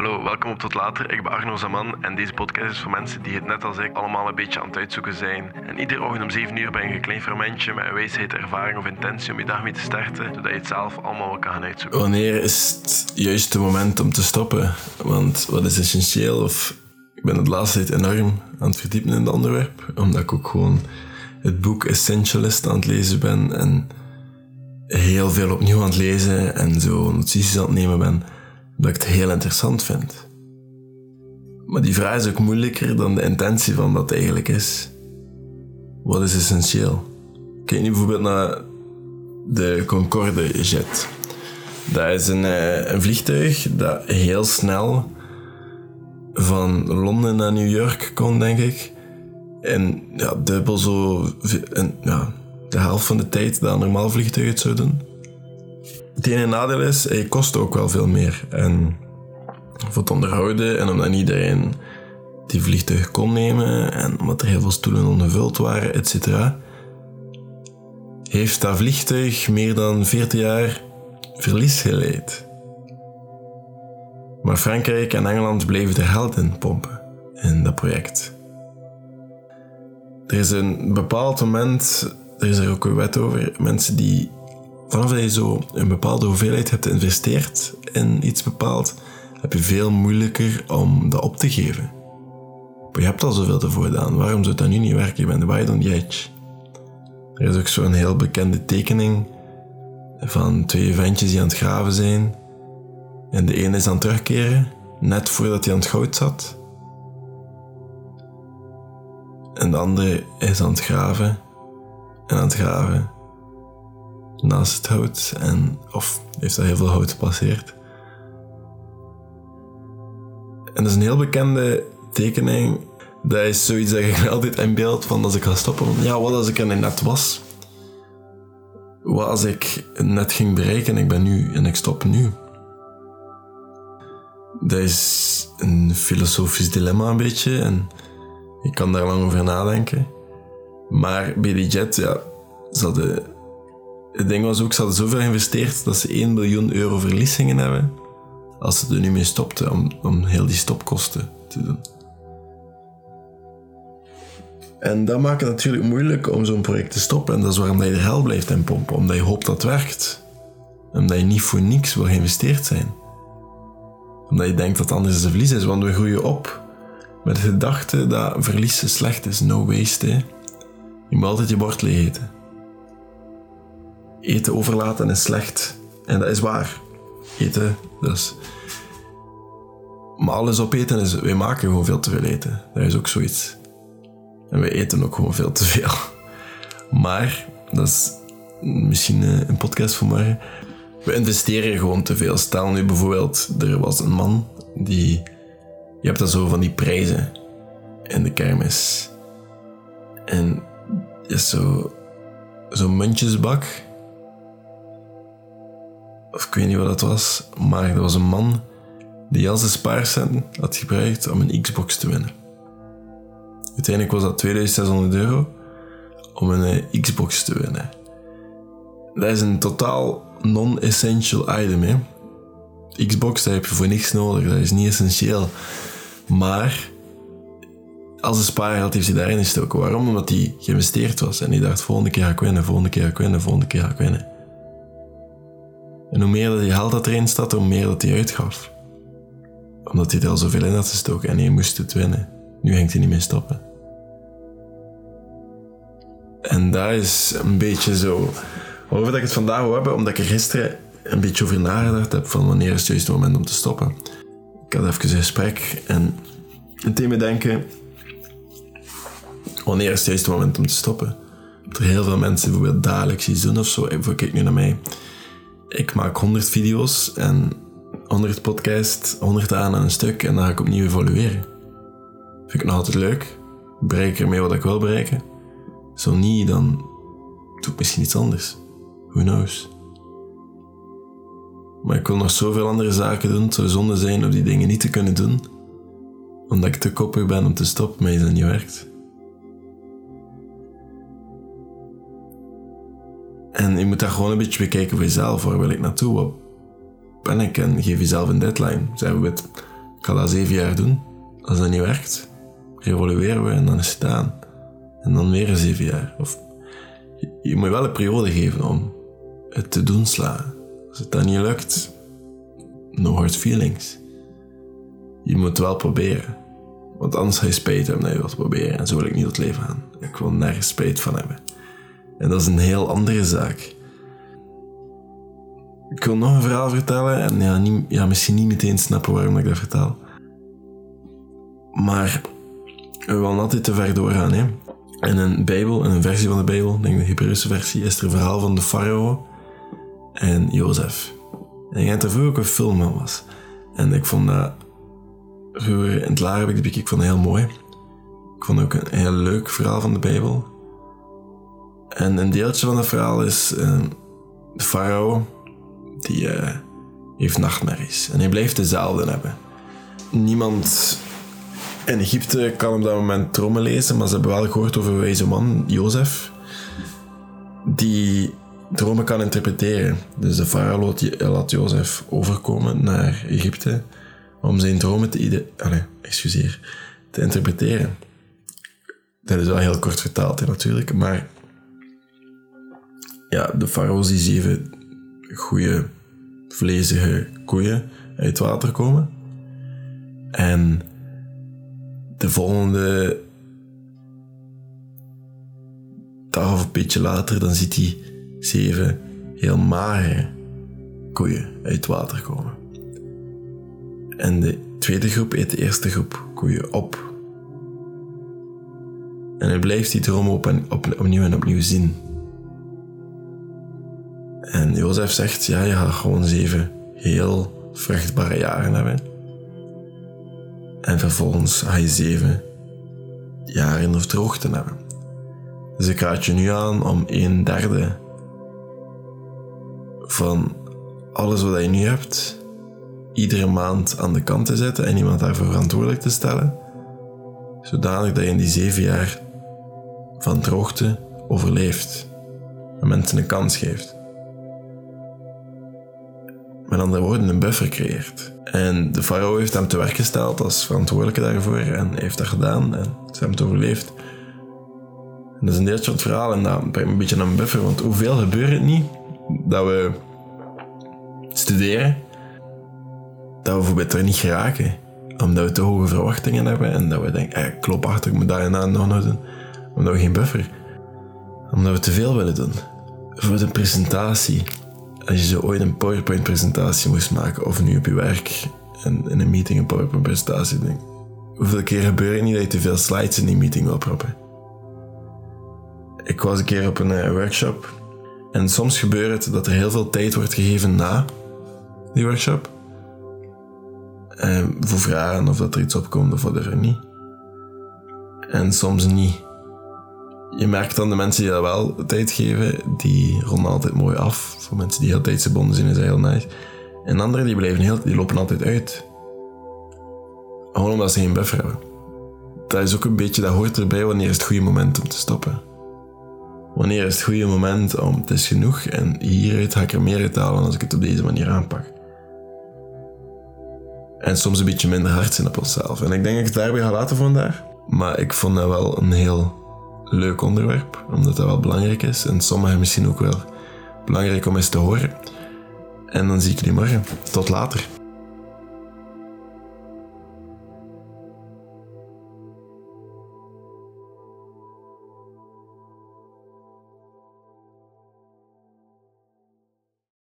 Hallo, welkom op Tot Later. Ik ben Arno Zaman en deze podcast is voor mensen die het net als ik allemaal een beetje aan het uitzoeken zijn. En iedere ochtend om 7 uur ben je een klein fermentje met een wijsheid, ervaring of intentie om je dag mee te starten, zodat je het zelf allemaal kan gaan uitzoeken. Wanneer is het juiste moment om te stoppen? Want wat is essentieel? Of ik ben het laatste tijd enorm aan het verdiepen in het onderwerp, omdat ik ook gewoon het boek Essentialist aan het lezen ben en heel veel opnieuw aan het lezen en zo notities aan het nemen ben dat ik het heel interessant vind. Maar die vraag is ook moeilijker dan de intentie van wat eigenlijk is. Wat is essentieel? Kijk nu bijvoorbeeld naar de Concorde jet. Dat is een, eh, een vliegtuig dat heel snel van Londen naar New York kon, denk ik. En ja, dubbel zo, en, ja, de helft van de tijd dat een normaal vliegtuig het zou doen. Het ene nadeel is, hij kost ook wel veel meer. En voor het onderhouden en omdat iedereen die vliegtuig kon nemen en omdat er heel veel stoelen ongevuld waren, etc. Heeft dat vliegtuig meer dan 40 jaar verlies geleid. Maar Frankrijk en Engeland bleven er geld in pompen in dat project. Er is een bepaald moment, er is er ook een wet over, mensen die vanaf dat je zo een bepaalde hoeveelheid hebt geïnvesteerd in iets bepaald, heb je veel moeilijker om dat op te geven. Maar je hebt al zoveel ervoor gedaan, waarom zou dat nu niet werken? Je bent why don't edge. Er is ook zo'n heel bekende tekening van twee ventjes die aan het graven zijn. En de ene is aan het terugkeren, net voordat hij aan het goud zat. En de andere is aan het graven en aan het graven naast het hout en of heeft daar heel veel hout gepasseerd. En dat is een heel bekende tekening. Dat is zoiets dat ik altijd in beeld van als ik ga stoppen. Ja, wat als ik er net was? Wat als ik net ging bereiken en ik ben nu en ik stop nu? Dat is een filosofisch dilemma een beetje en ik kan daar lang over nadenken. Maar bij die jet, ja, ze hadden het ding was ook, ze hadden zoveel geïnvesteerd dat ze 1 miljoen euro verlies gingen hebben als ze er nu mee stopten om, om heel die stopkosten te doen. En dat maakt het natuurlijk moeilijk om zo'n project te stoppen. En dat is waarom je er hel blijft in pompen. Omdat je hoopt dat het werkt. Omdat je niet voor niks wil geïnvesteerd zijn. Omdat je denkt dat anders een verlies is. Want we groeien op met de gedachte dat verliezen slecht is. No waste. Je moet altijd je bord leeg eten eten overlaten is slecht. En dat is waar. Eten, dus. Maar alles opeten is, wij maken gewoon veel te veel eten. Dat is ook zoiets. En wij eten ook gewoon veel te veel. Maar, dat is misschien eh, een podcast voor morgen. We investeren gewoon te veel. Stel nu bijvoorbeeld, er was een man die... Je hebt dan zo van die prijzen in de kermis. En is zo... Zo'n muntjesbak of ik weet niet wat dat was, maar er was een man die al zijn spaarcenten had gebruikt om een Xbox te winnen. Uiteindelijk was dat 2600 euro om een eh, Xbox te winnen. Dat is een totaal non-essential item. Hè? Xbox, dat heb je voor niks nodig, dat is niet essentieel. Maar als een spaargeld heeft hij daarin gestoken. Waarom? Omdat hij geïnvesteerd was en hij dacht: volgende keer ga ik winnen, volgende keer ga ik winnen, volgende keer ga ik winnen. En hoe meer dat geld dat erin staat, hoe meer dat hij uitgaf. Omdat hij er al zoveel in had gestoken en hij moest het winnen. Nu hangt hij niet meer stoppen. En dat is een beetje zo... Waarover ik het vandaag wil hebben, omdat ik er gisteren een beetje over nagedacht heb van wanneer is het juiste moment om te stoppen. Ik had even een gesprek en het me denken... Wanneer is het juiste moment om te stoppen? Er heel veel mensen bijvoorbeeld dagelijks iets doen of zo. Even kijk nu naar mij ik maak 100 video's en 100 podcasts, 100 aan een stuk en dan ga ik opnieuw evolueren. Vind ik nog altijd leuk. Bereik ik ermee wat ik wil bereiken. Zo niet, dan doe ik misschien iets anders. Who knows? Maar ik wil nog zoveel andere zaken doen. Het zou zonde zijn om die dingen niet te kunnen doen. Omdat ik te koppig ben om te stoppen, maar dat niet werkt. En je moet daar gewoon een beetje bekijken voor jezelf. Waar wil ik naartoe? Wat ben ik? En geef jezelf een deadline. Zeg het, Ik ga dat zeven jaar doen. Als dat niet werkt, revolueren we en dan is het gedaan. En dan weer zeven jaar. Of, je, moet wel een periode geven om het te doen slaan. Als het dan niet lukt, no hard feelings. Je moet wel proberen. Want anders ga je spijt hebben dat je wilt proberen. En zo wil ik niet het leven gaan. Ik wil nergens spijt van hebben. En dat is een heel andere zaak. Ik wil nog een verhaal vertellen. En ja, niet, ja, misschien niet meteen snappen waarom ik dat vertel. Maar we willen altijd te ver doorgaan. Hè? In een Bijbel, een versie van de Bijbel, denk de Hebreeuwse versie, is er een verhaal van de farao en Jozef. En ik denk dat er vroeger ook een film was. En ik vond dat vroeger in het lager heb ik ik vond dat heel mooi. Ik vond ook een heel leuk verhaal van de Bijbel. En een deeltje van het verhaal is uh, de farao die uh, heeft nachtmerries. En hij blijft dezelfde hebben. Niemand in Egypte kan op dat moment trommen lezen, maar ze hebben wel gehoord over een wijze man, Jozef, die dromen kan interpreteren. Dus de farao laat Jozef overkomen naar Egypte om zijn dromen te, ide Allez, excuseer, te interpreteren. Dat is wel heel kort vertaald natuurlijk, maar ja, de farao die zeven goede vlezige koeien uit water komen. En de volgende dag of een beetje later, dan ziet hij zeven heel magere koeien uit water komen. En de tweede groep eet de eerste groep koeien op. En hij blijft die droom op en op, opnieuw en opnieuw zien. En Jozef zegt, ja, je gaat gewoon zeven heel vruchtbare jaren hebben. En vervolgens ga je zeven jaren of droogte hebben. Dus ik raad je nu aan om een derde van alles wat je nu hebt, iedere maand aan de kant te zetten en iemand daarvoor verantwoordelijk te stellen, zodanig dat je in die zeven jaar van droogte overleeft en mensen een kans geeft. Met andere woorden, een buffer creëert. En de farao heeft hem te werk gesteld als verantwoordelijke daarvoor en heeft dat gedaan en ze hebben het overleefd. En dat is een deeltje van het verhaal en dat brengt me een beetje naar een buffer, want hoeveel gebeurt het niet dat we studeren, dat we bijvoorbeeld er niet geraken, omdat we te hoge verwachtingen hebben en dat we denken, eh, ik moet daar en daar nog doen, omdat we geen buffer, omdat we te veel willen doen. Voor een presentatie, als je zo ooit een PowerPoint-presentatie moest maken, of nu op je werk en in een meeting een PowerPoint-presentatie, denk hoeveel keer gebeurt het niet dat je te veel slides in die meeting wil proppen? Ik was een keer op een uh, workshop en soms gebeurt het dat er heel veel tijd wordt gegeven na die workshop. Uh, voor vragen of dat er iets opkomt of whatever niet. En soms niet. Je merkt dan de mensen die dat wel tijd geven, die ronden altijd mooi af. Voor mensen die heel tijdsgebonden zijn, is dat heel nice. En anderen die, blijven heel, die lopen altijd uit. Gewoon omdat ze geen buffer hebben. Dat is ook een beetje, dat hoort erbij wanneer is het goede moment om te stoppen. Wanneer is het goede moment om het is genoeg en hieruit ga ik er meer uit als ik het op deze manier aanpak. En soms een beetje minder hard zijn op onszelf. En ik denk dat ik het daarbij ga laten vandaag. Maar ik vond dat wel een heel leuk onderwerp, omdat dat wel belangrijk is. En sommigen misschien ook wel belangrijk om eens te horen. En dan zie ik jullie morgen. Tot later.